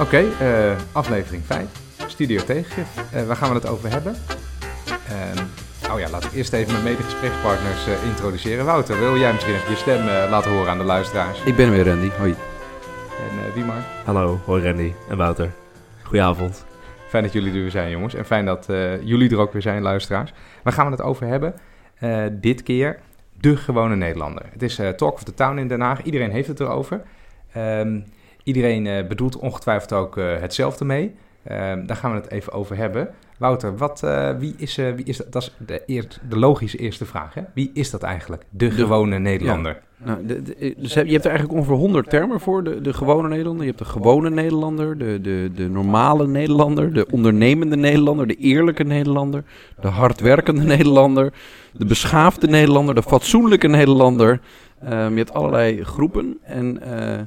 Oké, eh, aflevering 5. Studio Tegengif. Eh, waar gaan we het over hebben? Ehm, oh ja, laat ik eerst even mijn medegesprekspartners eh, introduceren. Wouter, wil jij misschien even je stem eh, laten horen aan de luisteraars? Ik ben er weer, Randy. Hoi. En uh, Wiemar? Hallo, hoi Randy en Wouter. Goedenavond. Fijn dat jullie er weer zijn, jongens. En fijn dat uh, jullie er ook weer zijn, luisteraars. Waar gaan we het over hebben? Uh, dit keer de gewone Nederlander. Het is uh, Talk of the Town in Den Haag. Iedereen heeft het erover. Um, iedereen bedoelt ongetwijfeld ook hetzelfde mee. Um, daar gaan we het even over hebben. Wouter, wat, wie is, wie is dat? Dat is de, eer, de logische eerste vraag. Hè? Wie is dat eigenlijk? De, de gewone Nederlander. Ja. Nou, de, de, dus je hebt er eigenlijk ongeveer 100 termen voor. De, de gewone Nederlander. Je hebt de gewone Nederlander, de, de, de normale Nederlander, de ondernemende Nederlander, de eerlijke Nederlander, de hardwerkende Nederlander, de beschaafde Nederlander, de fatsoenlijke Nederlander. Um, je hebt allerlei groepen. En uh,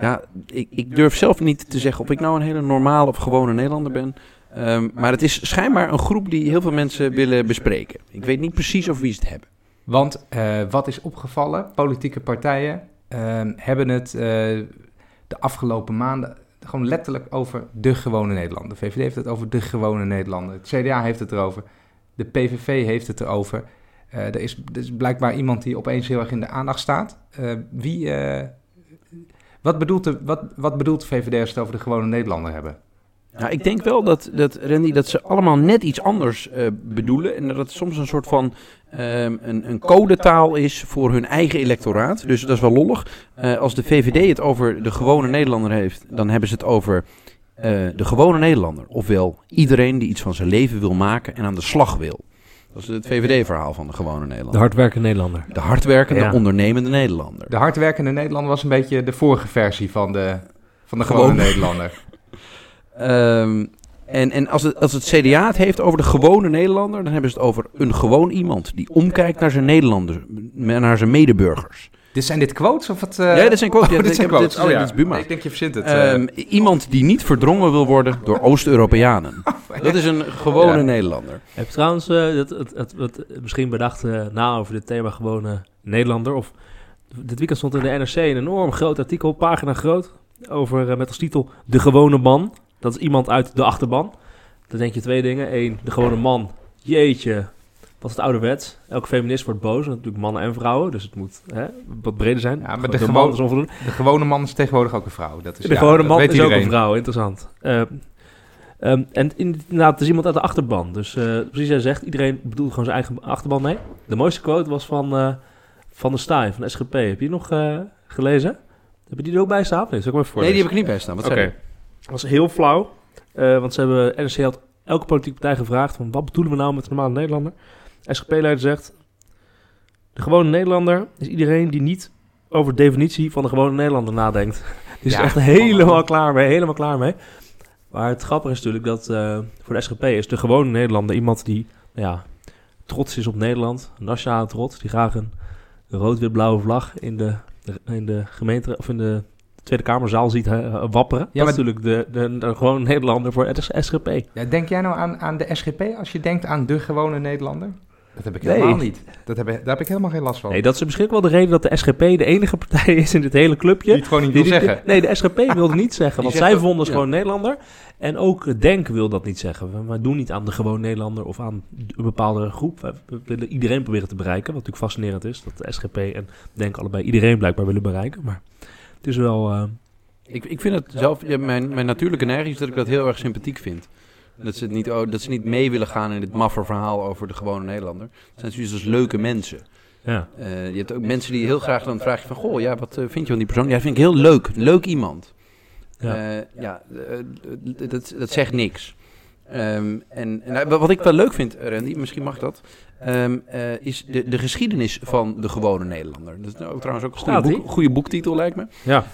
ja, ik, ik durf zelf niet te zeggen of ik nou een hele normale of gewone Nederlander ben. Um, maar het is schijnbaar een groep die heel veel mensen willen bespreken. Ik weet niet precies of wie ze het hebben. Want uh, wat is opgevallen? Politieke partijen uh, hebben het uh, de afgelopen maanden gewoon letterlijk over de gewone Nederlander. De VVD heeft het over de gewone Nederlander. Het CDA heeft het erover. De PVV heeft het erover. er, is, er is blijkbaar iemand die opeens heel erg in de aandacht staat. wie, wat, bedoelt de, wat, wat bedoelt VVD als het over de gewone Nederlander hebben? Nou, ik denk wel dat, dat Randy, dat ze allemaal net iets anders uh, bedoelen. En dat het soms een soort van um, een, een codetaal is voor hun eigen electoraat. Dus dat is wel lollig. Uh, als de VVD het over de gewone Nederlander heeft, dan hebben ze het over uh, de gewone Nederlander. Ofwel iedereen die iets van zijn leven wil maken en aan de slag wil. Dat is het VVD-verhaal van de gewone Nederlander. De hardwerkende Nederlander. De hardwerkende, ja. ondernemende Nederlander. De hardwerkende Nederlander was een beetje de vorige versie van de, van de gewone Gewoon. Nederlander. Um, en, en als, het, als het CDA het heeft over de gewone Nederlander, dan hebben ze het over een gewoon iemand die omkijkt naar zijn Nederlanders, naar zijn medeburgers. Dit zijn dit quotes of wat? Uh... Ja, dit zijn quotes. Oh, dit zijn quotes. Dit, oh, ja. dit is Buma. Ik denk je verzint het. Uh... Um, iemand die niet verdrongen wil worden door Oost-Europeanen. Dat is een gewone ja. Nederlander. Heb trouwens uh, het, het, het, het, misschien bedacht na over dit thema gewone Nederlander. Of dit weekend stond in de NRC een enorm groot artikel, pagina groot, over met als titel De gewone man. Dat is iemand uit de achterban. Dan denk je twee dingen. Eén, de gewone man. Jeetje, wat is het ouderwets? Elke feminist wordt boos. Natuurlijk mannen en vrouwen. Dus het moet hè, wat breder zijn. Ja, maar de, de, de gewone man is tegenwoordig ook een vrouw. Dat is, de ja, gewone man is iedereen. ook een vrouw. Interessant. Uh, um, en inderdaad, het is iemand uit de achterban. Dus uh, precies jij zegt, iedereen bedoelt gewoon zijn eigen achterban mee. De mooiste quote was van, uh, van de Staaij, van de SGP. Heb je die nog gelezen? Heb je die er ook bij staan? Nee, nee, die heb ik niet bij staan. Wat okay. Dat was heel flauw. Uh, want ze hebben, NRC had elke politieke partij gevraagd van wat bedoelen we nou met de normale Nederlander? SGP-leider zegt, de gewone Nederlander is iedereen die niet over de definitie van de gewone Nederlander nadenkt. Die is ja, echt helemaal klaar mee, helemaal klaar mee. Maar het grappige is natuurlijk dat uh, voor de SGP is de gewone Nederlander iemand die nou ja, trots is op Nederland, nationale trots, die graag een rood-wit-blauwe vlag in de, in de gemeente of in de Tweede Kamerzaal ziet uh, wapperen. Ja, dat is natuurlijk de, de, de, gewone Nederlander voor het SGP. Ja, denk jij nou aan, aan de SGP als je denkt aan de gewone Nederlander? Dat heb ik helemaal nee. niet. Dat heb, daar heb ik helemaal geen last van. Nee, dat is misschien wel de reden dat de SGP de enige partij is in dit hele clubje. Die het gewoon niet wil die, zeggen. Nee, de SGP wilde niet zeggen, want zij vonden ze ja. gewoon Nederlander. En ook Denk wil dat niet zeggen. We doen niet aan de gewone Nederlander of aan een bepaalde groep. We willen iedereen proberen te bereiken, wat natuurlijk fascinerend is. Dat de SGP en Denk allebei iedereen blijkbaar willen bereiken. Maar het is wel... Uh, ik, ik vind het zelf, ja, mijn, mijn natuurlijke neiging is dat ik dat heel erg sympathiek vind. Dat ze, het niet, dat ze niet mee willen gaan in dit maffe verhaal over de gewone Nederlander. Het zijn zoiets als leuke mensen. Ja. Uh, je hebt ook mensen die heel graag dan vragen van... Goh, ja, wat uh, vind je van die persoon? Ja, vind ik heel leuk. Leuk iemand. Ja, uh, ja dat, dat zegt niks. Um, en, en, wat ik wel leuk vind, Randy, misschien mag dat, um, uh, is de, de geschiedenis van de gewone Nederlander. Dat is ook trouwens ook een goede, boek, goede boektitel, lijkt me. Ja.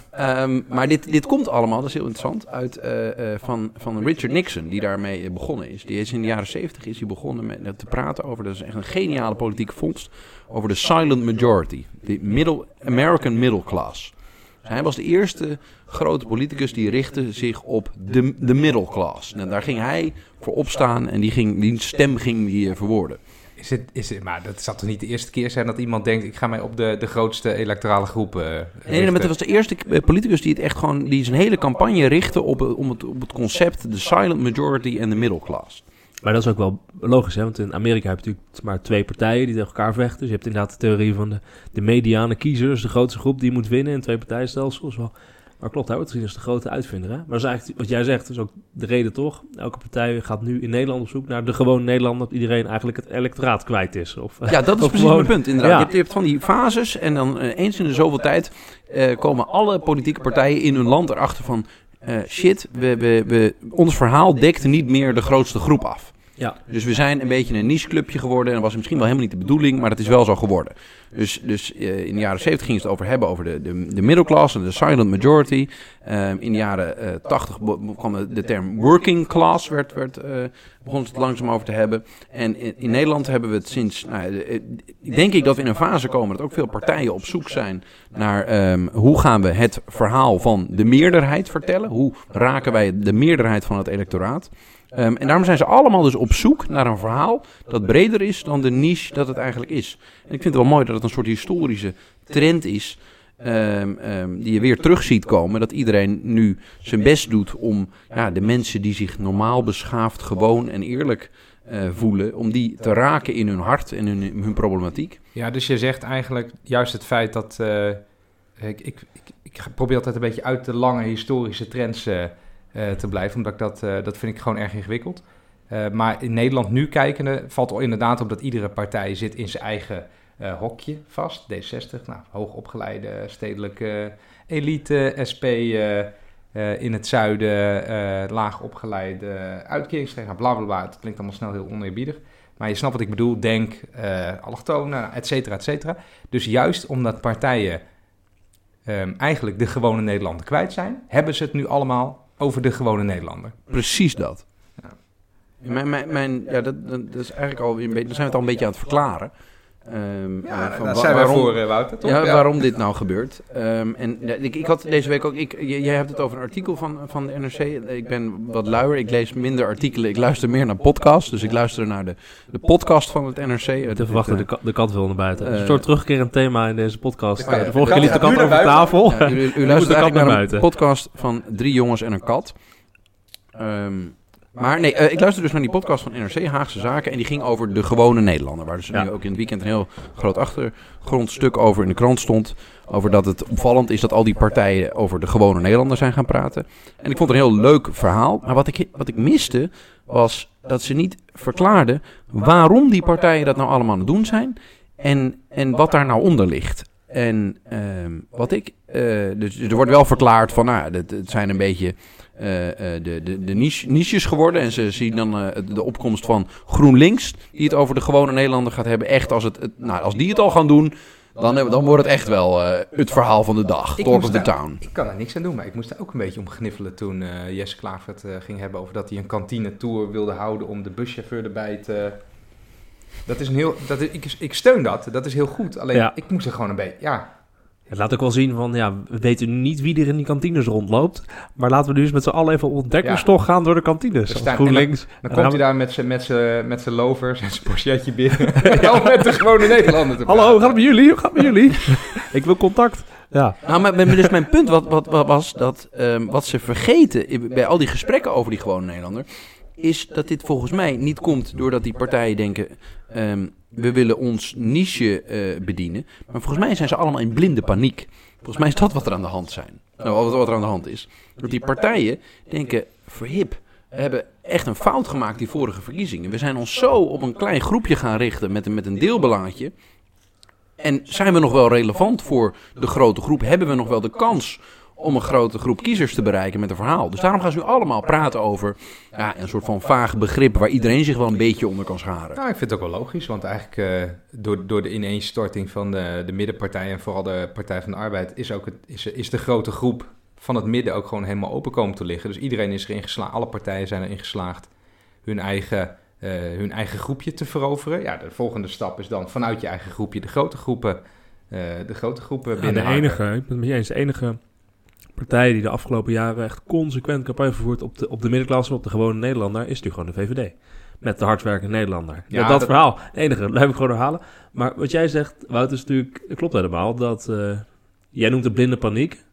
Um, maar dit, dit komt allemaal, dat is heel interessant, uit, uh, uh, van, van Richard Nixon, die daarmee begonnen is. Die is in de jaren zeventig is hij begonnen met te praten over, dat is echt een geniale politieke vondst, over de silent majority, de middle, American middle class. Dus hij was de eerste grote politicus die richtte zich op de, de middle class. En daar ging hij voor opstaan en die, ging, die stem ging die verwoorden. Is het, is het, maar dat zal toch niet de eerste keer zijn dat iemand denkt... ik ga mij op de, de grootste electorale groep eh, Nee, maar het was de eerste eh, politicus die het echt gewoon, die zijn hele campagne richtte op, eh, om het, op het concept de silent majority en de middle class. Maar dat is ook wel logisch, hè? want in Amerika heb je natuurlijk maar twee partijen die tegen elkaar vechten. Dus je hebt inderdaad de theorie van de, de mediane kiezer, dus de grootste groep die moet winnen in twee partijenstelsels. Wel. Maar klopt, hij wordt gezien als de grote uitvinder. Hè? Maar dat is eigenlijk wat jij zegt, is ook de reden toch. Elke partij gaat nu in Nederland op zoek naar de gewone Nederlander, dat iedereen eigenlijk het electoraat kwijt is. Of, Ja, dat is precies gewoon- mijn punt. Inderdaad. Ja. Je, hebt, je hebt van die fases en dan eh, eens in de zoveel tijd eh, komen alle politieke partijen in hun land erachter van... eh, shit, we, we, we, ons verhaal dekte niet meer de grootste groep af. Ja. Dus we zijn een beetje een nicheclubje geworden. En dat was misschien wel helemaal niet de bedoeling, maar dat is wel zo geworden. Dus, dus eh, in de jaren 70 ging het over hebben over de, de, de middelklasse, de silent majority. Ehm, in de jaren eh 80 be- kwam de, term working class, werd, werd, eh begon het langzaam over te hebben. En in, in Nederland hebben we het sinds, nou, denk ik dat we in een fase komen dat ook veel partijen op zoek zijn naar ehm, hoe gaan we het verhaal van de meerderheid vertellen. Hoe raken wij de meerderheid van het electoraat. Ehm, en daarom zijn ze allemaal dus op zoek naar een verhaal dat breder is dan de niche dat het eigenlijk is. En ik vind het wel mooi dat het een soort historische trend is. ehm, ehm, die je weer terug ziet komen. Dat iedereen nu zijn best doet om ja, de mensen die zich normaal beschaafd, gewoon en eerlijk eh, voelen. om die te raken in hun hart en hun, hun problematiek. Ja, dus je zegt eigenlijk juist het feit dat... eh, ik, ik, ik, probeer altijd een beetje uit de lange historische trends eh, te blijven. Omdat ik dat, eh, dat vind ik gewoon erg ingewikkeld. Eh, maar in Nederland nu kijkende valt er inderdaad op dat iedere partij zit in zijn eigen eh, hokje vast. D60, nou, hoogopgeleide stedelijke elite, SP eh, eh, in het zuiden, eh laag opgeleide uitkeringstreger, bla bla bla. Het klinkt allemaal snel heel oneerbiedig. Maar je snapt wat ik bedoel, denk, eh allochtonen, et cetera, et cetera. Dus juist omdat partijen ehm, eigenlijk de gewone Nederlander kwijt zijn, hebben ze het nu allemaal over de gewone Nederlander. Precies dat. Ja. Mijn, mijn, mijn, ja, dat, dat, is eigenlijk al een beetje, dan zijn we het al een beetje aan het verklaren. Ehm, Ja, eh, van daar wa- zijn wij waarom- voor, eh, Wouter, toch? Ja, waarom dit nou gebeurt. Ehm, en ja, ik, ik had deze week ook. Ik, jij hebt het over een artikel van, van de NRC. Ik ben wat luier. Ik lees minder artikelen. Ik luister meer naar podcasts. Dus ik luister naar de, de podcast van het NRC. Het, Te verwachten, de, de kat wil naar buiten. eh, een soort terugkerend thema in deze podcast. Ja, ja, de vorige de keer kat liet de kat over tafel. ja, u, luistert de kat naar een podcast van drie jongens en een kat. Ehm, maar nee, eh, ik luister dus naar die podcast van NRC, Haagse Zaken. En die ging over de gewone Nederlander. Waar dus Ja. nu ook in het weekend een heel groot achtergrondstuk over in de krant stond. Over dat het opvallend is dat al die partijen over de gewone Nederlander zijn gaan praten. En ik vond het een heel leuk verhaal. Maar wat ik, wat ik miste was dat ze niet verklaarden waarom die partijen dat nou allemaal aan het doen zijn. En, en wat daar nou onder ligt. En ehm, wat ik. eh, dus er wordt wel verklaard van. Nou, het zijn een beetje. Eh, eh, de, de, de niche, niches geworden. En ze zien dan eh, de opkomst van GroenLinks. Die het over de gewone Nederlander gaat hebben. Echt als, het, het- nou, als die het al gaan doen. Dan, dan wordt het echt wel eh, het verhaal van de dag. Ik Talk of the daar- town. Ik kan er niks aan doen, maar ik moest daar ook een beetje om gniffelen toen eh, Jesse Klaver het ging hebben over dat hij een kantine-tour wilde houden om de buschauffeur erbij te... Dat is een heel... Dat is, ik, ik steun dat, dat is heel goed. Alleen, Ja. ik moest er gewoon een beetje... Ja, Het laat ook wel zien van, ja, we weten niet wie er in die kantines rondloopt. Maar laten we nu eens met z'n allen even ontdekkerstocht gaan door de kantines. Staan- GroenLinks. dan En komt hij daar met zijn met zijn- met zijn lovers en zijn porchetje binnen. Wel met de gewone Nederlander te Hallo, hoe gaat het met jullie? Hoe gaat het met jullie? ik wil contact. Ja. Nou, maar, maar dus mijn punt wat, wat, wat was dat ehm, wat ze vergeten bij al die gesprekken over die gewone Nederlander, is dat dit volgens mij niet komt doordat die partijen denken, ehm, we willen ons niche eh, bedienen. Maar volgens mij zijn ze allemaal in blinde paniek. Volgens mij is dat wat er aan de hand zijn. Nou, wat, er aan de hand is. Dat die partijen denken, verhip, we hebben echt een fout gemaakt die vorige verkiezingen. We zijn ons zo op een klein groepje gaan richten met, een- met een deelbelangetje. En zijn we nog wel relevant voor de grote groep? Hebben we nog wel de kans om een grote groep kiezers te bereiken met een verhaal? Dus daarom gaan ze nu allemaal praten over ja, een soort van vaag begrip waar iedereen zich wel een beetje onder kan scharen. Nou, ik vind het ook wel logisch, want eigenlijk eh, door, door de ineenstorting van de, de middenpartijen en vooral de Partij van de Arbeid is, ook het, is, is de grote groep van het midden ook gewoon helemaal open komen te liggen. Dus iedereen is erin geslaagd, alle partijen zijn erin geslaagd hun eigen, eh, hun eigen groepje te veroveren. Ja, de volgende stap is dan vanuit je eigen groepje de grote groepen, eh, de grote groepen Ja, de binnen. enige, ik ben het met je eens, de enige partij die de afgelopen jaren echt consequent campagne vervoert op de, op de middenklasse, op de gewone Nederlander, is natuurlijk gewoon de VVD. met de hardwerkende Nederlander. Ja, dat, verhaal, het enige, dat heb ik gewoon herhalen. Maar wat jij zegt, Wout, is natuurlijk, dat klopt helemaal. Dat, eh, jij noemt het blinde paniek.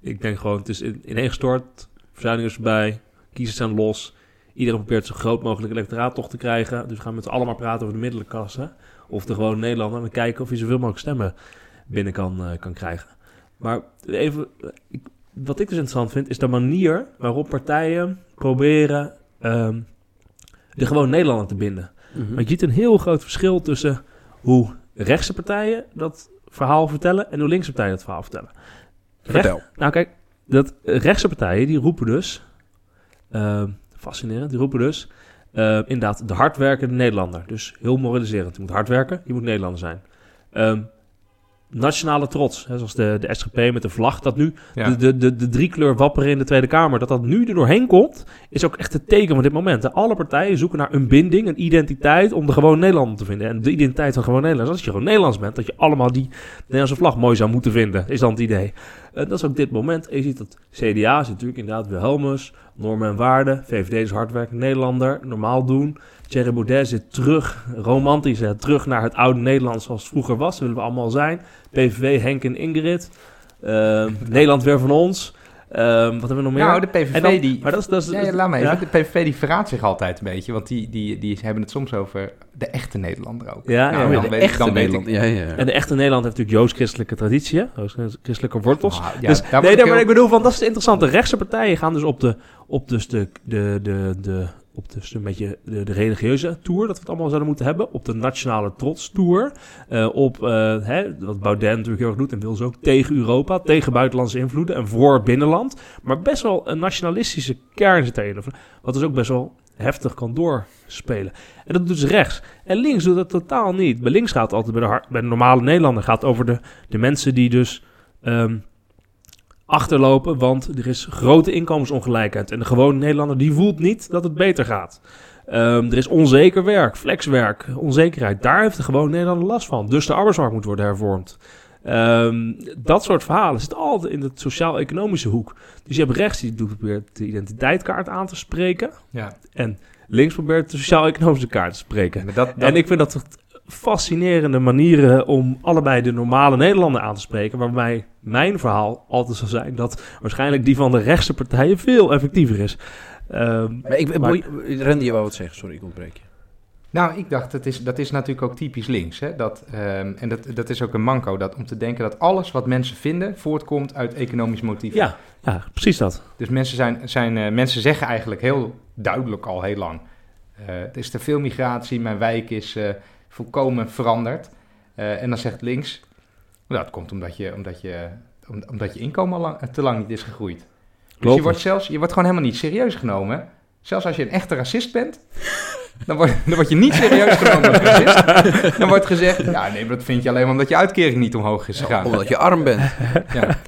Ik, denk gewoon, het is in, ineengestort, verzuiling is voorbij, kiezers zijn los. Iedereen probeert zo groot mogelijk electoraat toch te krijgen. Dus we gaan met z'n allen maar praten over de middelklasse. Of de gewone Nederlander. En kijken of je zoveel mogelijk stemmen binnen kan, eh, kan krijgen. Maar even, ik, wat ik dus interessant vind, is de manier waarop partijen proberen ehm, de gewone Nederlander te binden. Mhm. Maar je ziet een heel groot verschil tussen hoe rechtse partijen dat verhaal vertellen en hoe linkse partijen dat verhaal vertellen. Recht- nou kijk, dat rechtse partijen die roepen dus, ehm, fascinerend, die roepen dus eh, inderdaad de hardwerkende Nederlander. Dus heel moraliserend. Je moet hard werken, je moet Nederlander zijn. Ehm, nationale trots, hè, zoals de, de SGP met de vlag, dat nu Ja. de, de, de, de driekleur wapperen in de Tweede Kamer, dat dat nu er doorheen komt, is ook echt het teken van dit moment. hè. Alle partijen zoeken naar een binding, een identiteit om de gewone Nederlander te vinden. En de identiteit van gewoon Nederlanders, als je gewoon Nederlands bent, dat je allemaal die Nederlandse vlag mooi zou moeten vinden, is dan het idee. Eh, dat is ook dit moment. En je ziet dat CDA is natuurlijk inderdaad Wilhelmus, normen en waarden. VVD is hardwerkend Nederlander, normaal doen. Thierry Baudet zit terug, romantisch, hè, terug naar het oude Nederland zoals het vroeger was. Dat willen we allemaal zijn. PVV, Henk en Ingrid. Eh, Nederland weer van ons. Eh, wat hebben we nog meer? Nou, de PVV dan- die... Maar dat is... Dat is Ja, ja, laat me even. Ja? De PVV die verraadt zich altijd een beetje, want die, die, die hebben het soms over de echte Nederlander ook. Ja, Nou, ja, dan de weet- echte dan weet Nederland. ik- Ja, ja. En de echte Nederland heeft natuurlijk joods-christelijke traditie, hè? joods-christelijke wortels. Ja, dus, daar nee, nee, maar ik bedoel, van, dat is het interessante. Rechtse partijen gaan dus op de, op dus de, de, de, de, op dus een beetje de, de religieuze tour, dat we het allemaal zouden moeten hebben. Op de nationale trots tour. Eh, op, eh, hè, wat Baudet natuurlijk heel erg doet en wil ze ook tegen Europa, tegen buitenlandse invloeden en voor binnenland. Maar best wel een nationalistische kern zit erin. Wat dus ook best wel heftig kan doorspelen. En dat doet dus rechts. En links doet dat totaal niet. Bij links gaat het altijd bij de, bij de normale Nederlander gaat over de, de mensen die dus ehm, achterlopen, want er is grote inkomensongelijkheid. En de gewone Nederlander die voelt niet dat het beter gaat. Ehm, er is onzeker werk, flexwerk, onzekerheid. Daar heeft de gewone Nederlander last van. Dus de arbeidsmarkt moet worden hervormd. Ehm, dat soort verhalen zit altijd in de sociaal-economische hoek. Dus je hebt rechts die probeert de identiteitskaart aan te spreken. Ja, En links probeert de sociaal-economische kaart te spreken. dat, dat, En ik vind dat fascinerende manieren om allebei de normale Nederlander aan te spreken. Waarbij mijn verhaal altijd zal zijn dat waarschijnlijk die van de rechtse partijen veel effectiever is. Ehm, Maar ik, Maar- Randy, je wou wat zeggen. Sorry, ik ontbreek je. Nou, ik dacht, dat is, dat is natuurlijk ook typisch links. Hè? Dat, ehm, en dat, dat is ook een manco, dat, om te denken dat alles wat mensen vinden voortkomt uit economisch motief. ja, ja, precies dat. Dus mensen, zijn, zijn, eh, mensen zeggen eigenlijk heel duidelijk al heel lang... eh, er is te veel migratie, mijn wijk is eh, volkomen veranderd. Eh, en dan zegt links... Nou, dat komt omdat je, omdat je, om- omdat je inkomen al lang, te lang niet is gegroeid. Dus Klopt. je wordt, zelfs, je wordt gewoon helemaal niet serieus genomen. Zelfs als je een echte racist bent, dan word, dan word je niet serieus genomen als racist. Dan wordt gezegd, ja nee, maar dat vind je alleen maar omdat je uitkering niet omhoog is gegaan. Omdat je arm bent. Ja,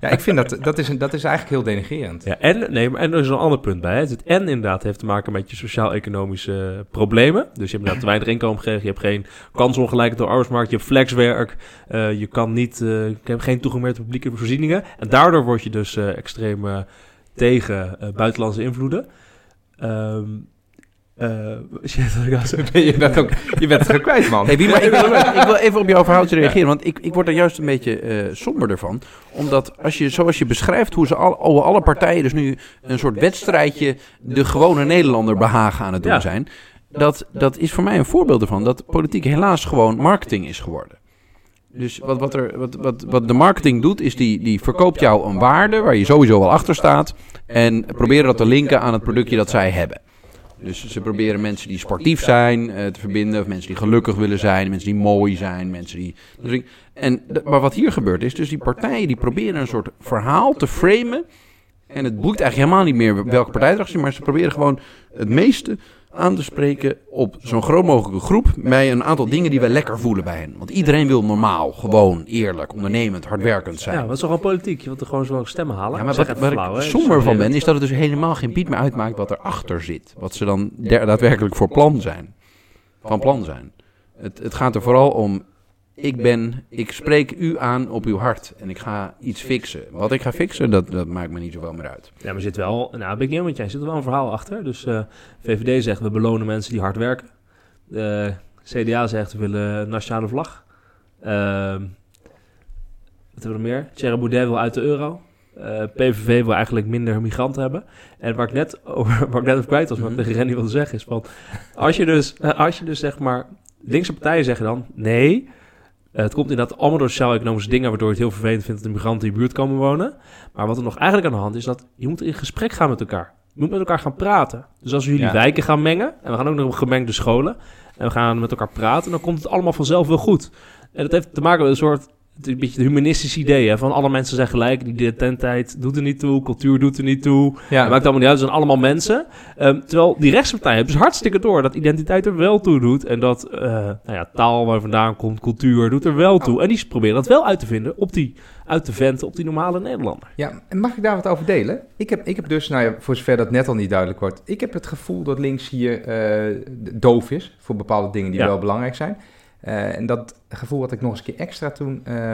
ja ik vind dat, dat is, dat is eigenlijk heel denigrerend. Ja, en, nee, maar en er is een ander punt bij. Hè. Het en inderdaad heeft te maken met je sociaal-economische problemen. Dus je hebt inderdaad te weinig inkomen gekregen. Je hebt geen kansongelijkheid door de arbeidsmarkt. Je hebt flexwerk. eh, je kan niet, eh, je hebt geen toegang meer tot publieke voorzieningen. En daardoor word je dus eh, extreem eh, tegen eh, buitenlandse invloeden. Ehm eh, shit. Ben je, dat ook, je bent het man. Hey, wie, maar ik, wil, ik wil even op jouw verhaaltje reageren, want ik, ik word er juist een beetje eh somberder van. Omdat als je, zoals je beschrijft hoe ze al, alle, alle partijen dus nu een soort wedstrijdje de gewone Nederlander behagen aan het doen zijn. Dat, dat is voor mij een voorbeeld ervan dat politiek helaas gewoon marketing is geworden. Dus wat, wat, er, wat, wat, wat de marketing doet, is die, die verkoopt jou een waarde waar je sowieso wel achter staat. En proberen dat te linken aan het productje dat zij hebben. Dus ze proberen mensen die sportief zijn eh, te verbinden, of mensen die gelukkig willen zijn, mensen die mooi zijn, mensen die. Dus en, maar wat hier gebeurt is, dus die partijen die proberen een soort verhaal te framen. En het boeit eigenlijk helemaal niet meer welke partij erachter zit, maar ze proberen gewoon het meeste aan te spreken op zo'n groot mogelijke groep bij een aantal dingen die wij lekker voelen bij hen. Want iedereen wil normaal, gewoon, eerlijk, ondernemend, hardwerkend zijn. Ja, maar het is toch gewoon politiek. Je wilt er gewoon zo stemmen halen. Ja, maar wat, even waar flauw, ik somber van ben, Dat is dat het dus helemaal geen bied meer uitmaakt wat erachter zit. Wat ze dan daadwerkelijk voor plan zijn. Van plan zijn. Het, het gaat er vooral om ik ben, ik spreek u aan op uw hart en ik ga iets fixen. Wat ik ga fixen, dat, dat maakt me niet zoveel meer uit. Ja, maar er zit wel, nou ben ik niet met jij, er zit wel een verhaal achter. Dus eh, VVD zegt we belonen mensen die hard werken. Uh, CDA zegt we willen een nationale vlag. Ehm, wat hebben we nog meer? Thierry Baudet wil uit de euro. Uh, PVV wil eigenlijk minder migranten hebben. En waar ik net over, waar ik net over kwijt was, wat ik tegen Rennie wilde zeggen, is van... Als je dus, als je dus zeg maar... Linkse partijen zeggen dan, nee... het komt inderdaad allemaal door sociaal-economische dingen... waardoor je het heel vervelend vindt dat de migranten in je buurt komen wonen. Maar wat er nog eigenlijk aan de hand is... dat je moet in gesprek gaan met elkaar. Je moet met elkaar gaan praten. Dus als we jullie wijken gaan mengen... en we gaan ook nog gemengde scholen... en we gaan met elkaar praten... dan komt het allemaal vanzelf wel goed. En dat heeft te maken met een soort het is een beetje het humanistisch idee, hè, van alle mensen zijn gelijk. Identiteit doet er niet toe, cultuur doet er niet toe. Ja. Het maakt allemaal niet uit, het zijn allemaal mensen. Um, terwijl die rechtspartijen hebben dus hartstikke door dat identiteit er wel toe doet. En dat uh, nou ja, taal waar vandaan komt, cultuur doet er wel toe. En die proberen dat wel uit te vinden, op die, uit te venten op die normale Nederlander. Ja, en mag ik daar wat over delen? Ik heb, ik heb dus, nou ja, voor zover dat net al niet duidelijk wordt. Ik heb het gevoel dat links hier uh, doof is voor bepaalde dingen die wel belangrijk zijn. Uh, en dat gevoel had ik nog eens een keer extra toen. Uh,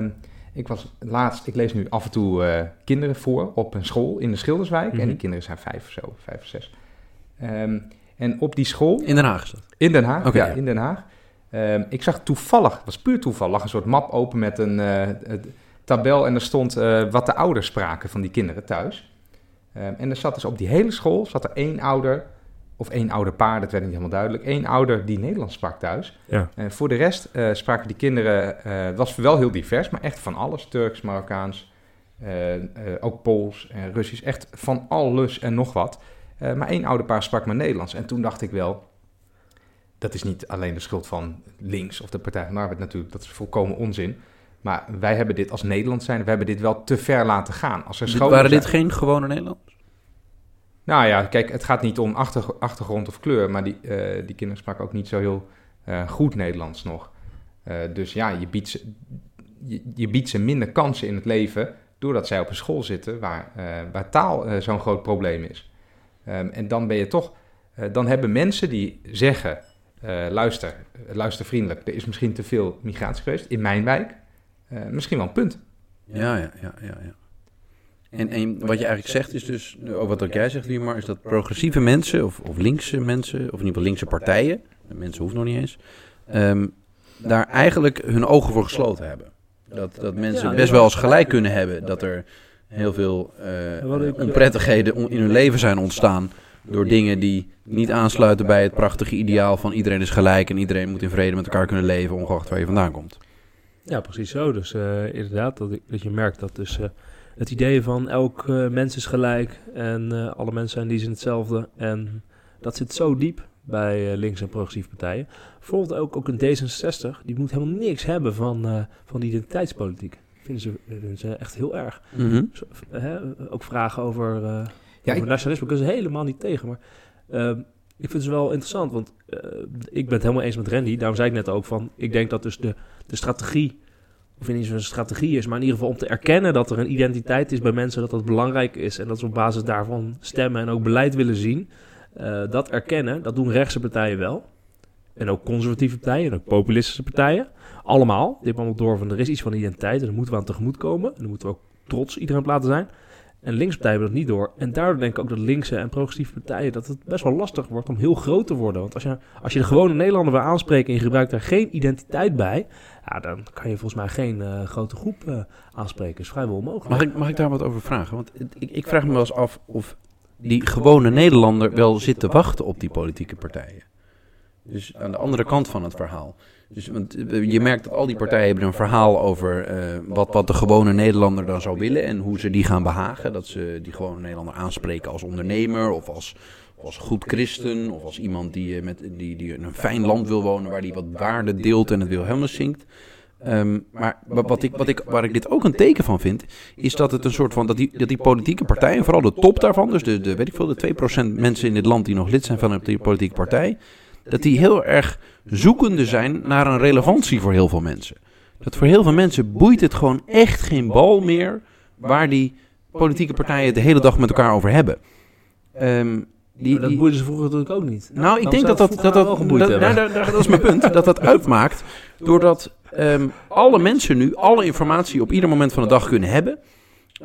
ik was laatst, ik lees nu af en toe uh, kinderen voor op een school in de Schilderswijk. Mm -hmm. En die kinderen zijn vijf of zo, vijf of zes. Um, en op die school... In Den Haag is dat? In Den Haag, okay, ja, ja, in Den Haag. Um, ik zag toevallig, het was puur toeval, lag een soort map open met een tabel. En er stond wat de ouders spraken van die kinderen thuis. Um, en er zat dus op die hele school zat er één ouder of één ouder paar, dat werd niet helemaal duidelijk. Eén ouder die Nederlands sprak thuis. Ja. En voor de rest uh, spraken die kinderen, uh, het was wel heel divers, maar echt van alles. Turks, Marokkaans, uh, ook Pools en Russisch. Echt van alles en nog wat. maar één ouder paar sprak maar Nederlands. En toen dacht ik wel, dat is niet alleen de schuld van links of de Partij van de Arbeid natuurlijk. Dat is volkomen onzin. Maar wij hebben dit als Nederland zijn, we hebben dit wel te ver laten gaan. Als er Waren dit geen gewone Nederlanders? Nou ja, kijk, het gaat niet om achter, achtergrond of kleur, maar die, uh, die kinderen spraken ook niet zo heel uh, goed Nederlands nog. Uh, dus ja, je biedt, ze, je, biedt ze minder kansen in het leven doordat zij op een school zitten waar, waar taal zo'n groot probleem is. Um, en dan ben je toch, dan hebben mensen die zeggen, luister, luister vriendelijk, er is misschien te veel migratie geweest in mijn wijk. misschien wel een punt. Ja, ja, ja, ja. ja. En, en wat je eigenlijk zegt is dus, ook wat ook jij zegt, Liemar, is dat progressieve mensen, of, of linkse mensen, of in ieder geval linkse partijen, mensen hoeven nog niet eens, um, daar eigenlijk hun ogen voor gesloten hebben. Dat, dat mensen best wel eens gelijk kunnen hebben dat er heel veel uh, onprettigheden in hun leven zijn ontstaan door dingen die niet aansluiten bij het prachtige ideaal van iedereen is gelijk en iedereen moet in vrede met elkaar kunnen leven, ongeacht waar je vandaan komt. Ja, precies zo. Dus uh, inderdaad, dat, dat je merkt dat dus... Uh, het idee van elk uh, mens is gelijk en uh, alle mensen zijn die zijn hetzelfde. En dat zit zo diep bij uh, links- en progressieve partijen. Bijvoorbeeld ook, ook een D66, die moet helemaal niks hebben van, van die identiteitspolitiek. Vinden ze, vinden ze echt heel erg. Mm -hmm. Zo, hè, ook vragen over, ja, over ik... nationalisme kunnen ze helemaal niet tegen. Maar ehm, ik vind ze wel interessant, want ik ben het helemaal eens met Randy. Daarom zei ik net ook van, ik denk dat dus de, de strategie of in een strategie is, maar in ieder geval om te erkennen dat er een identiteit is bij mensen, dat dat belangrijk is en dat ze op basis daarvan stemmen en ook beleid willen zien. Uh, dat erkennen, dat doen rechtse partijen wel. En ook conservatieve partijen en ook populistische partijen. Allemaal. Dit allemaal door van er is iets van identiteit en daar moeten we aan tegemoet komen. En daar moeten we ook trots iedereen op laten zijn. En linkspartijen hebben dat niet door. En daardoor denk ik ook dat linkse en progressieve partijen... dat het best wel lastig wordt om heel groot te worden. Want als je, als je de gewone Nederlander wil aanspreken... en je gebruikt daar geen identiteit bij... Ja, dan kan je volgens mij geen uh, grote groep uh, aanspreken. is vrijwel onmogelijk. Mag ik, mag ik daar wat over vragen? Want ik, ik vraag me wel eens af of die gewone Nederlander wel zit te wachten op die politieke partijen. Dus aan de andere kant van het verhaal. Dus, want je merkt dat al die partijen hebben een verhaal over uh, wat, wat de gewone Nederlander dan zou willen en hoe ze die gaan behagen. Dat ze die gewone Nederlander aanspreken als ondernemer of als, als goed christen of als iemand die, met, die, die in een fijn land wil wonen waar die wat waarde deelt en het Wilhelmus zingt. Um, maar wat ik, wat ik, waar ik dit ook een teken van vind, is dat het een soort van, dat die, dat die politieke partijen, vooral de top daarvan, dus de, de, weet ik veel, de 2% mensen in dit land die nog lid zijn van een politieke partij, dat die heel erg zoekende zijn naar een relevantie voor heel veel mensen. Dat voor heel veel mensen boeit het gewoon echt geen bal meer waar die politieke partijen het de hele dag met elkaar over hebben. Um, Die, dat boeide ze vroeger natuurlijk ook niet. nou, ik denk dat dat, dat, dat, dat is mijn punt, dat dat uitmaakt doordat ehm, alle mensen nu alle informatie op ieder moment van de dag kunnen hebben.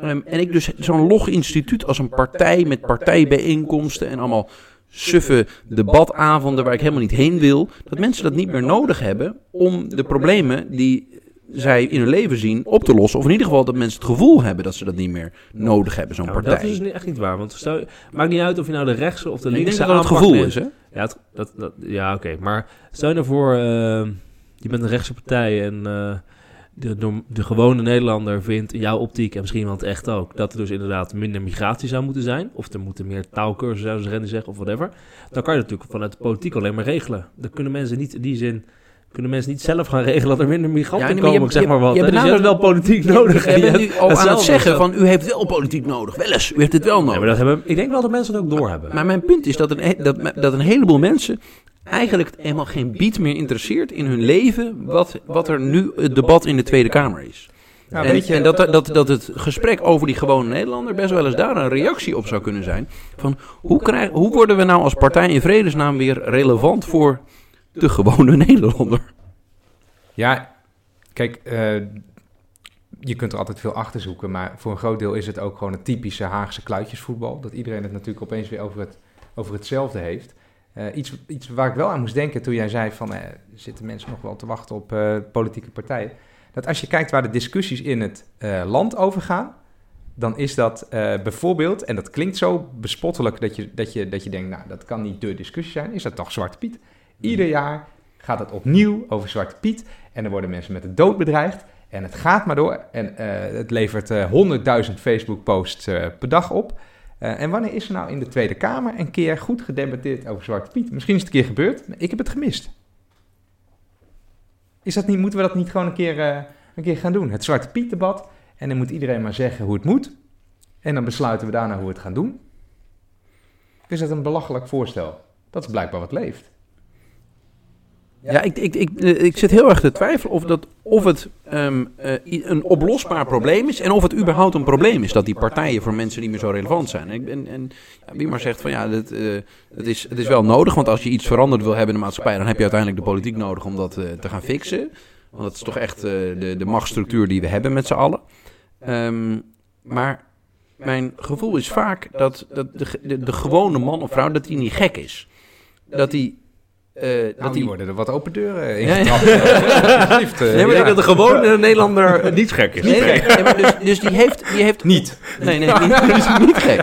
Ehm, en ik dus zo'n log instituut als een partij met partijbijeenkomsten en allemaal suffe debatavonden waar ik helemaal niet heen wil, dat mensen dat niet meer nodig hebben om de problemen die zij in hun leven zien op te lossen. Of in ieder geval dat mensen het gevoel hebben dat ze dat niet meer nodig hebben, zo'n partij. dat is dus niet- echt niet waar. Want stel, maakt niet uit of je nou de rechtse of de ik denk linkse dat het gevoel neemt. is, hè? Ja, het- dat, dat, ja oké. Maar stel je nou voor, eh, je bent een rechtse partij en eh, de, de gewone Nederlander vindt in jouw optiek, en misschien wel het echt ook, dat er dus inderdaad minder migratie zou moeten zijn. Of er moeten meer taalkursussen, zouden ze Randy zeggen, of whatever. Dan kan je natuurlijk vanuit de politiek alleen maar regelen. Dan kunnen mensen niet in die zin... Kunnen mensen niet zelf gaan regelen dat er minder migranten Ja, nee, maar komen, je- zeg maar wat. je dus je hebt wel politiek nodig. Je En je bent nu al aan het zeggen van u heeft wel politiek nodig. Wel eens, u heeft het wel Ja, nodig. maar dat hebben, ik denk wel dat mensen het ook doorhebben. Maar mijn punt is dat een, dat, dat een heleboel mensen eigenlijk helemaal geen bied meer interesseert in hun leven wat, wat er nu het debat in de Tweede Kamer is. En je- en dat, dat, dat het gesprek over die gewone Nederlander best wel eens daar een reactie op zou kunnen zijn. Van hoe, krijg, hoe worden we nou als partij in vredesnaam weer relevant voor de gewone Nederlander? Ja, kijk, eh, je kunt er altijd veel achter zoeken, maar voor een groot deel is het ook gewoon het typische Haagse kluitjesvoetbal. Dat iedereen het natuurlijk opeens weer over, het, over hetzelfde heeft. Eh, iets, iets waar ik wel aan moest denken toen jij zei van, eh, zitten mensen nog wel te wachten op eh, politieke partijen? Dat als je kijkt waar de discussies in het land over gaan, dan is dat bijvoorbeeld, en dat klinkt zo bespottelijk dat je, dat, je, dat je denkt, nou, dat kan niet de discussie zijn, is dat toch Zwarte Piet? Ieder jaar gaat het opnieuw over Zwarte Piet en er worden mensen met de dood bedreigd. En het gaat maar door en het levert 100.000 Facebook-posts per dag op. Eh, en wanneer is er nou in de Tweede Kamer een keer goed gedebatteerd over Zwarte Piet? Misschien is het een keer gebeurd, maar ik heb het gemist. Is dat niet, moeten we dat niet gewoon een keer, eh, een keer gaan doen? Het Zwarte Piet-debat. En dan moet iedereen maar zeggen hoe het moet. En dan besluiten we daarna hoe we het gaan doen. Is dat een belachelijk voorstel? Dat is blijkbaar wat leeft. Ja, ik, ik, ik, eh, ik zit heel erg te twijfelen of, dat, of het ehm, eh, een oplosbaar probleem is en of het überhaupt een probleem is dat die partijen voor mensen niet meer zo relevant zijn. En ja, wie maar zegt van ja, dat, eh, het, is, het is wel nodig, want als je iets veranderd wil hebben in de maatschappij, dan heb je uiteindelijk de politiek nodig om dat te gaan fixen. Want dat is toch echt de, de machtsstructuur die we hebben met z'n allen. Ehm, maar mijn gevoel is vaak dat, dat de, de, de gewone man of vrouw, dat die niet gek is. Dat die... eh, Nou, dat die worden er wat open deuren in Ja, ja. Alsjeblieft, eh, Nee, maar ik ja. denk dat de gewone Nederlander niet gek is. Nee, nee, nee, maar dus, dus die heeft, die heeft... Niet. Nee, nee, niet, dus niet gek.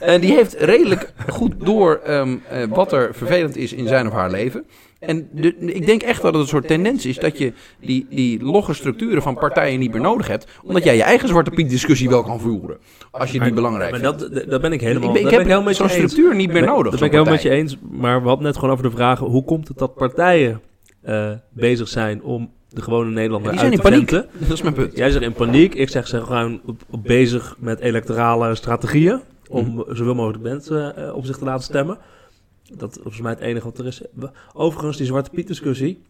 En die heeft redelijk goed door ehm, eh, wat er vervelend is in zijn of haar leven. En de, ik denk echt dat het een soort tendens is dat je die, die logge structuren van partijen niet meer nodig hebt. Omdat jij je eigen Zwarte Piet discussie wel kan voeren. Als je niet belangrijk Maar vindt. dat, dat ben ik helemaal, ik, ben, ik heb helemaal zo'n structuur niet meer Ben- nodig. Dat ben ik helemaal met je eens. Maar we hadden net gewoon over de vraag... hoe komt het dat partijen eh, bezig zijn om de gewone Nederlander Ja, die zijn in paniek. Dat is mijn punt. Jij zegt in paniek. Ik zeg ze gewoon bezig met electorale strategieën. Om Mhm. zoveel mogelijk mensen eh, op zich te laten stemmen. Dat is volgens mij het enige wat er is. Overigens, die Zwarte Piet discussie.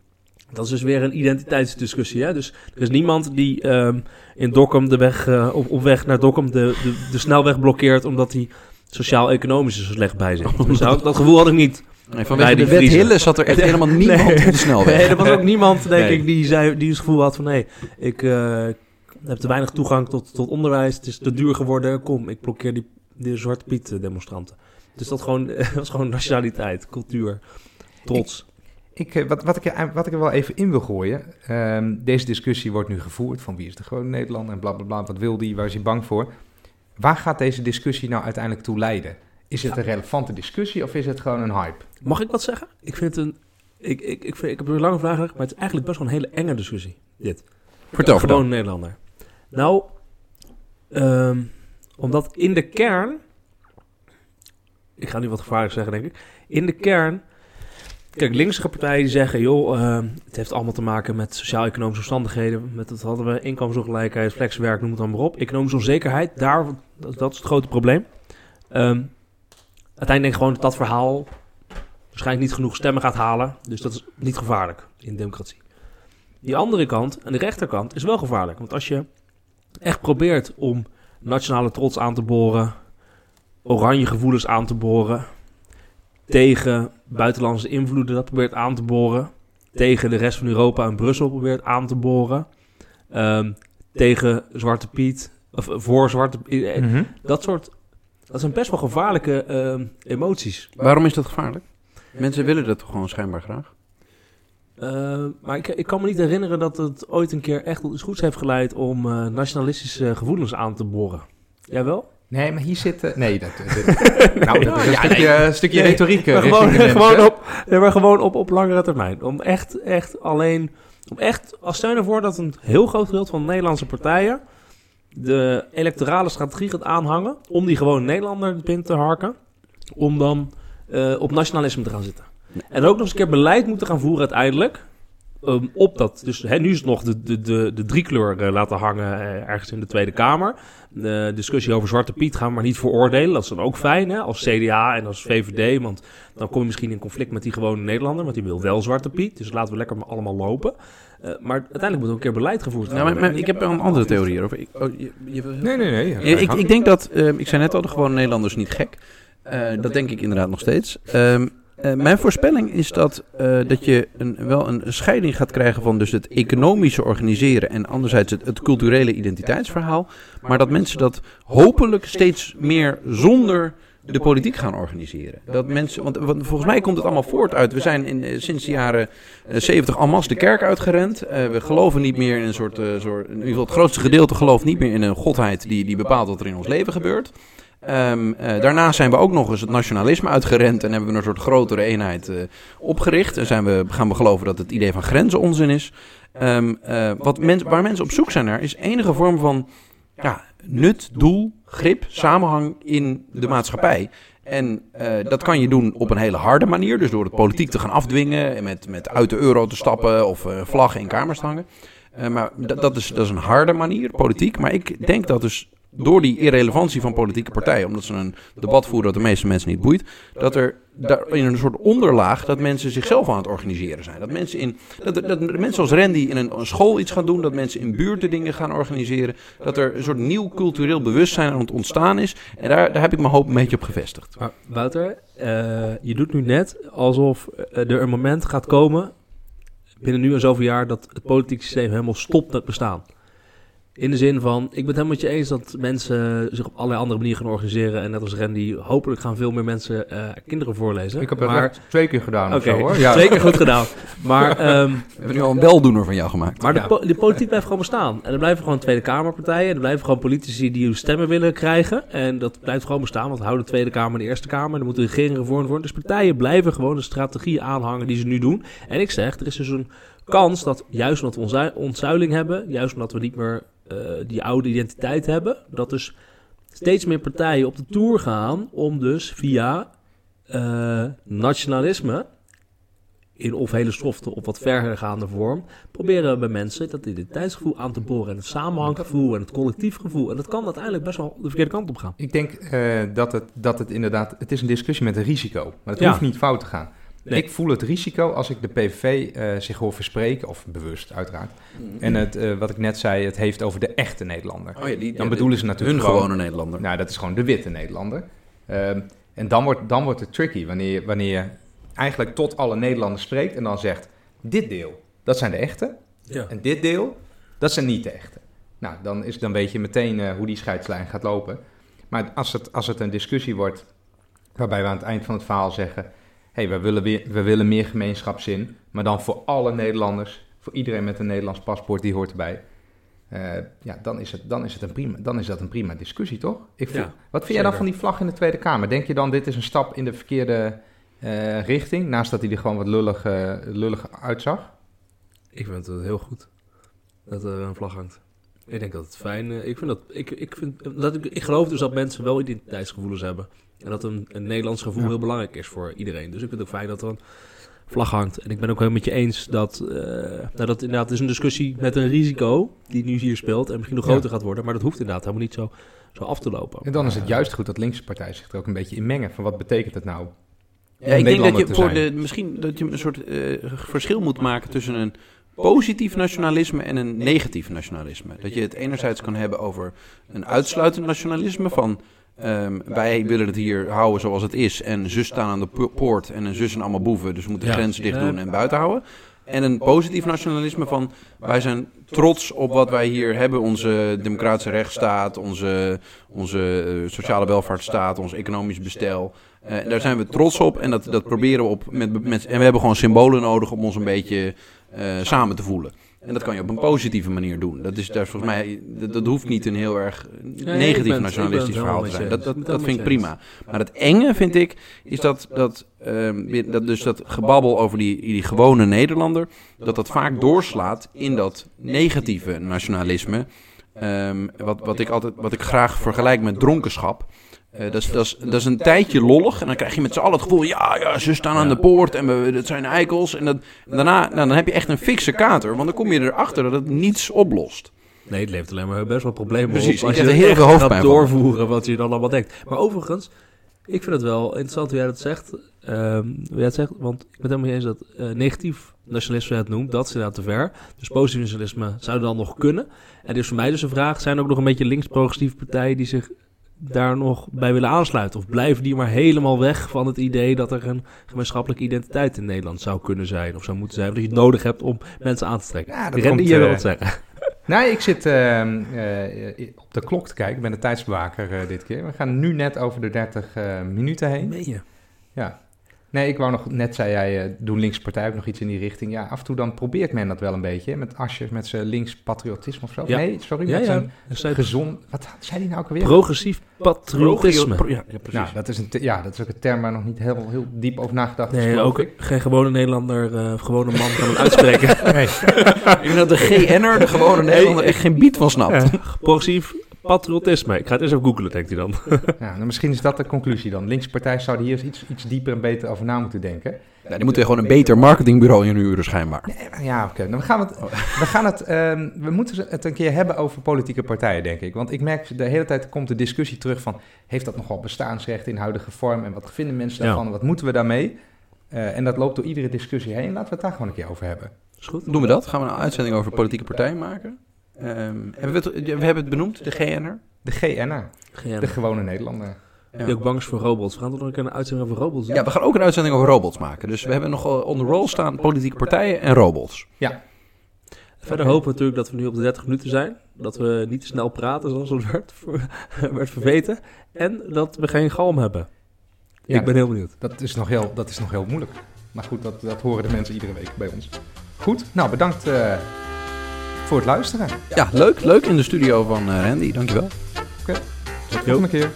Dat is dus weer een identiteitsdiscussie. Hè? Dus er is niemand die ehm, in Dokkum de weg, eh, op, op weg naar Dokkum de, de, de snelweg blokkeert. Omdat hij sociaal-economisch er zo slecht bij zit. Dus dat, dat gevoel had ik niet. Nee, vanwege de wet. Hille zat er echt helemaal niemand Nee. op de snelweg. Nee, er was ook niemand, denk Nee. ik, die, zei, die het gevoel had van... nee, ik eh, heb te weinig toegang tot, tot onderwijs. Het is te duur geworden. Kom, ik blokkeer die, die Zwarte Piet eh, demonstranten. Dus dat gewoon, was gewoon nationaliteit, cultuur, trots. Ik, eh, wat, wat, ik er, wat ik er wel even in wil gooien. ehm, deze discussie wordt nu gevoerd van wie is de gewone Nederlander en blablabla. Wat wil die? Waar is hij bang voor? Waar gaat deze discussie nou uiteindelijk toe leiden? Is het een relevante discussie of is het gewoon een hype? Mag ik wat zeggen? Ik vind het een... Ik, ik, ik, vind, ik heb er een lange vraag maar het is eigenlijk best wel een hele enge discussie. Dit. Vertel, Gewoon. Nederlander. Nou, ehm, omdat in de kern... Ik ga nu wat gevaarlijk zeggen, denk ik. In de kern... Kijk, linkse partijen zeggen... joh, ehm, het heeft allemaal te maken met sociaal-economische omstandigheden. Met dat hadden we inkomensongelijkheid, flexwerk, noem het dan maar op. Economische onzekerheid, daar, dat, dat is het grote probleem. Ehm, uiteindelijk denk ik gewoon dat dat verhaal... waarschijnlijk niet genoeg stemmen gaat halen. Dus dat is niet gevaarlijk in de democratie. Die andere kant, en de rechterkant, is wel gevaarlijk. Want als je echt probeert om nationale trots aan te boren, oranje gevoelens aan te boren, tegen buitenlandse invloeden dat probeert aan te boren. Tegen de rest van Europa en Brussel probeert aan te boren. Ehm, tegen Zwarte Piet, of voor Zwarte Piet. eh, Mhm. Dat soort, dat zijn best wel gevaarlijke ehm, emoties. Waarom is dat gevaarlijk? Mensen willen dat toch gewoon schijnbaar graag? Eh, maar ik, ik kan me niet herinneren dat het ooit een keer echt tot iets goeds heeft geleid om eh, nationalistische gevoelens aan te boren. Jij wel? Nee, maar hier zit... eh, nee, dat, dat- nou, dat is een stukje, stukje Nee, retoriek. eh, Maar gewoon, de gewoon, op, nee, maar gewoon op, op langere termijn. Om echt, echt alleen, om echt als steun ervoor dat een heel groot gedeelte van de Nederlandse partijen de electorale strategie gaat aanhangen om die gewoon Nederlander binnen te harken, om dan eh, op nationalisme te gaan zitten. En ook nog eens een keer beleid moeten gaan voeren uiteindelijk. ehm, op dat, dus hè, nu is het nog de, de, de, de driekleur eh, laten hangen eh, ergens in de Tweede Kamer. De discussie over Zwarte Piet gaan we maar niet veroordelen. Dat is dan ook fijn hè, als CDA en als VVD. Want dan kom je misschien in conflict met die gewone Nederlander. Want die wil wel Zwarte Piet. Dus laten we lekker maar allemaal lopen. Eh, maar uiteindelijk moet er een keer beleid gevoerd Nou, worden. maar, maar ik heb wel een andere theorie hierover. Ik, oh, je, Nee, nee, nee. ja, ik, ik denk dat, ehm, ik zei net al, de gewone Nederlanders niet gek. Eh, dat denk ik inderdaad nog steeds. Ehm, eh, mijn voorspelling is dat, eh, dat je een, wel een scheiding gaat krijgen van dus het economische organiseren en anderzijds het, het culturele identiteitsverhaal. Maar dat mensen dat hopelijk steeds meer zonder de politiek gaan organiseren. Dat mensen, want, volgens mij komt het allemaal voort uit. We zijn in, eh, sinds de jaren eh, 70 en masse de kerk uitgerend. We geloven niet meer in een soort, soort, in ieder geval het grootste gedeelte gelooft niet meer in een godheid die, die bepaalt wat er in ons leven gebeurt. Eh, daarna zijn we ook nog eens het nationalisme uitgerend en hebben we een soort grotere eenheid eh, opgericht. En zijn we, gaan we geloven dat het idee van grenzen onzin is. Ehm, eh, wat waar mensen op zoek zijn naar is enige vorm van ja, nut, doel, grip, samenhang in de maatschappij. En dat kan je doen op een hele harde manier. Dus door het politiek te gaan afdwingen. En met, met uit de euro te stappen of vlaggen in kamers te hangen. Maar dat, is, dat is een harde manier, politiek. Maar ik denk dat dus door die irrelevantie van politieke partijen, omdat ze een debat voeren dat de meeste mensen niet boeit, dat er daar in een soort onderlaag dat mensen zichzelf aan het organiseren zijn. Dat mensen, in, dat, dat, mensen als Randy in een, school iets gaan doen, dat mensen in buurten dingen gaan organiseren, dat er een soort nieuw cultureel bewustzijn aan het ontstaan is. En daar, daar heb ik mijn hoop een beetje op gevestigd. Wouter, eh, je doet nu net alsof eh, er een moment gaat komen binnen nu en zoveel jaar dat het politieke systeem helemaal stopt met bestaan. In de zin van, ik ben het helemaal met je eens dat mensen zich op allerlei andere manieren gaan organiseren. En net als Randy, hopelijk gaan veel meer mensen eh, kinderen voorlezen. Ik heb het maar, echt twee keer gedaan of Oké, zo, hoor. Ja. zeker goed gedaan. Maar, ehm, We hebben nu al een weldoener van jou gemaakt. maar de, po- de politiek blijft gewoon bestaan. En er blijven gewoon Tweede Kamerpartijen. En er blijven gewoon politici die hun stemmen willen krijgen. En dat blijft gewoon bestaan. Want we houden de Tweede Kamer en de Eerste Kamer. Er moet de regering gevormd worden. Dus partijen blijven gewoon de strategie aanhangen die ze nu doen. En ik zeg, er is dus een kans dat juist omdat we ontzu- ontzuiling hebben. Juist omdat we niet meer die oude identiteit hebben. Dat dus steeds meer partijen op de tour gaan om dus via eh, nationalisme in of hele softe of wat verdergaande vorm, proberen bij mensen dat identiteitsgevoel aan te boren en het samenhanggevoel en het collectief gevoel. En dat kan uiteindelijk best wel de verkeerde kant op gaan. Ik denk eh, dat, het, dat het inderdaad... Het is een discussie met een risico. Maar het Ja. hoeft niet fout te gaan. Nee. Ik voel het risico als ik de PVV eh, zich hoor verspreken, of bewust uiteraard. En het, eh, wat ik net zei, het heeft over de echte Nederlander. Oh ja, die, Dan bedoelen ze natuurlijk hun gewoon- gewone Nederlander. Nou, dat is gewoon de witte Nederlander. Ehm, en dan wordt, dan wordt het tricky wanneer je, wanneer je eigenlijk tot alle Nederlanders spreekt en dan zegt: dit deel, dat zijn de echte. Ja. En dit deel, dat zijn niet de echte. Nou, dan, is, dan weet je meteen eh, hoe die scheidslijn gaat lopen. Maar als het, als het een discussie wordt waarbij we aan het eind van het verhaal zeggen: hey, we, willen weer, we willen meer gemeenschapszin, maar dan voor alle Nederlanders, voor iedereen met een Nederlands paspoort, die hoort erbij. Eh, ja, dan is, het, dan, is het een prima, dan is dat een prima discussie, toch? Ik voel- Ja, wat vind jij dan van die vlag in de Tweede Kamer? Denk je dan, dit is een stap in de verkeerde eh, richting, naast dat hij er gewoon wat lullig, eh, lullig uitzag? Ik vind het heel goed dat er een vlag hangt. Ik denk dat het fijn is. Ik, vind dat, ik, ik, vind, dat ik, ik geloof dus dat mensen wel identiteitsgevoelens hebben. En dat een, een Nederlands gevoel Ja. heel belangrijk is voor iedereen. Dus ik vind het ook fijn dat er een vlag hangt. En ik ben ook helemaal met je eens dat... eh nou, dat inderdaad is een discussie met een risico die nu hier speelt. En misschien nog Ja. groter gaat worden. Maar dat hoeft inderdaad helemaal niet zo, zo af te lopen. En dan is het juist goed dat linkse partijen zich er ook een beetje in mengen. Van wat betekent het nou? Ja, ik denk dat je voor de, misschien dat je een soort eh, verschil moet maken tussen een positief nationalisme en een negatief nationalisme. Dat je het enerzijds kan hebben over een uitsluitend nationalisme van Ehm, wij willen het hier houden zoals het is. En zus staan aan de po- poort en een zus zijn allemaal boeven. Dus we moeten de Ja. grenzen dicht doen en buiten houden. En een positief nationalisme van wij zijn trots op wat wij hier hebben. Onze democratische rechtsstaat, onze, onze eh, sociale welvaartsstaat, ons economisch bestel. Eh, en daar zijn we trots op en dat, dat proberen we op met, met... En we hebben gewoon symbolen nodig om ons een beetje eh, samen te voelen. En dat kan je op een positieve manier doen. Dat is daar volgens mij, dat, dat hoeft niet een heel erg negatief ben nationalistisch verhaal te zijn. Dat, dat, dat vind ik prima. Maar het enge vind ik, is dat, dat, ehm, dat, dus dat gebabbel over die, die gewone Nederlander, dat dat vaak doorslaat in dat negatieve nationalisme. Ehm, wat, wat, ik altijd, wat ik graag vergelijk met dronkenschap. Eh, dat, is, dat, is, dat is een tijdje lollig en dan krijg je met z'n allen het gevoel... ja, ja, ze staan aan de poort en we, dat zijn eikels. En, dat, en daarna nou, dan heb je echt een fikse kater, want dan kom je erachter dat het niets oplost. Nee, het levert alleen maar best wel problemen Precies, op. Als je er er heel veel hoofdpijn gaat van. doorvoeren wat je dan allemaal denkt. Maar overigens, ik vind het wel interessant hoe jij dat zegt. Ehm, hoe jij het zegt, want ik ben het helemaal niet eens dat eh, negatief nationalisme het noemt. Dat is inderdaad te ver. Dus positief nationalisme zou dan nog kunnen. En dus voor mij dus een vraag, zijn er ook nog een beetje links-progressieve partijen die zich daar nog bij willen aansluiten? Of blijven die maar helemaal weg van het idee dat er een gemeenschappelijke identiteit in Nederland zou kunnen zijn? Of zou moeten zijn? Dat je het nodig hebt om mensen aan te trekken? Ja, dat komt, jij wil eh, zeggen. Nee, ik zit ehm, eh, op de klok te kijken. Ik ben de tijdsbewaker eh, dit keer. We gaan nu net over de 30 eh, minuten heen. Meen je? Ja. Nee, ik wou nog, net zei jij, eh doen linkse partij ook nog iets in die richting. Ja, af en toe dan probeert men dat wel een beetje. hè, Met Asje, met zijn links patriotisme of zo. Ja. Nee, sorry, Ja, met ja. zijn zijn gezond... Wat zei die nou ook alweer? Progressief patriotisme. Ja, ja, precies. nou, dat is, een ja, dat is ook een term waar nog niet heel, heel diep over nagedacht is. Nee, ook ik. geen gewone Nederlander, eh, gewone man kan het uitspreken. Nee. Ik denk dat de GN'er, de gewone Nederlander, echt geen biet van snapt. Progressief patriotisme. Ik ga het eens even googlen, denkt hij dan. Ja, nou, misschien is dat de conclusie dan. Linkse partij zouden hier eens iets, iets dieper en beter over na moeten denken. Ja, die moeten gewoon een beter marketingbureau inhuren, schijnbaar. Nee, ja, oké. Dan gaan we het. We, gaan het ehm, we moeten het een keer hebben over politieke partijen, denk ik. Want ik merk de hele tijd komt de discussie terug van... heeft dat nogal bestaansrecht in huidige vorm... en wat vinden mensen daarvan wat moeten we daarmee? Eh, en dat loopt door iedere discussie heen. Laten we het daar gewoon een keer over hebben. Is goed? Doen we dat? Gaan we een uitzending over politieke partijen maken? Ehm, hebben we, het, we hebben het benoemd, de GN'er. De Geen de gewone Nederlander. Die ook bang is voor robots. We gaan toch nog een uitzending over robots doen? Ja, we gaan ook een uitzending over robots maken. Dus we hebben nogal on the roll staan politieke partijen en robots. Verder hopen we natuurlijk dat we nu op de 30 minuten zijn. Dat we niet te snel praten, zoals het werd, werd verweten. En dat we geen galm hebben. Ja, Ik ben heel benieuwd. dat, is nog heel, dat is nog heel moeilijk. Maar goed, dat, dat horen de mensen iedere week bij ons. Goed, nou bedankt eh, voor het luisteren. Ja, leuk. Leuk in de studio van eh, Randy. Dankjewel. Tot de volgende keer.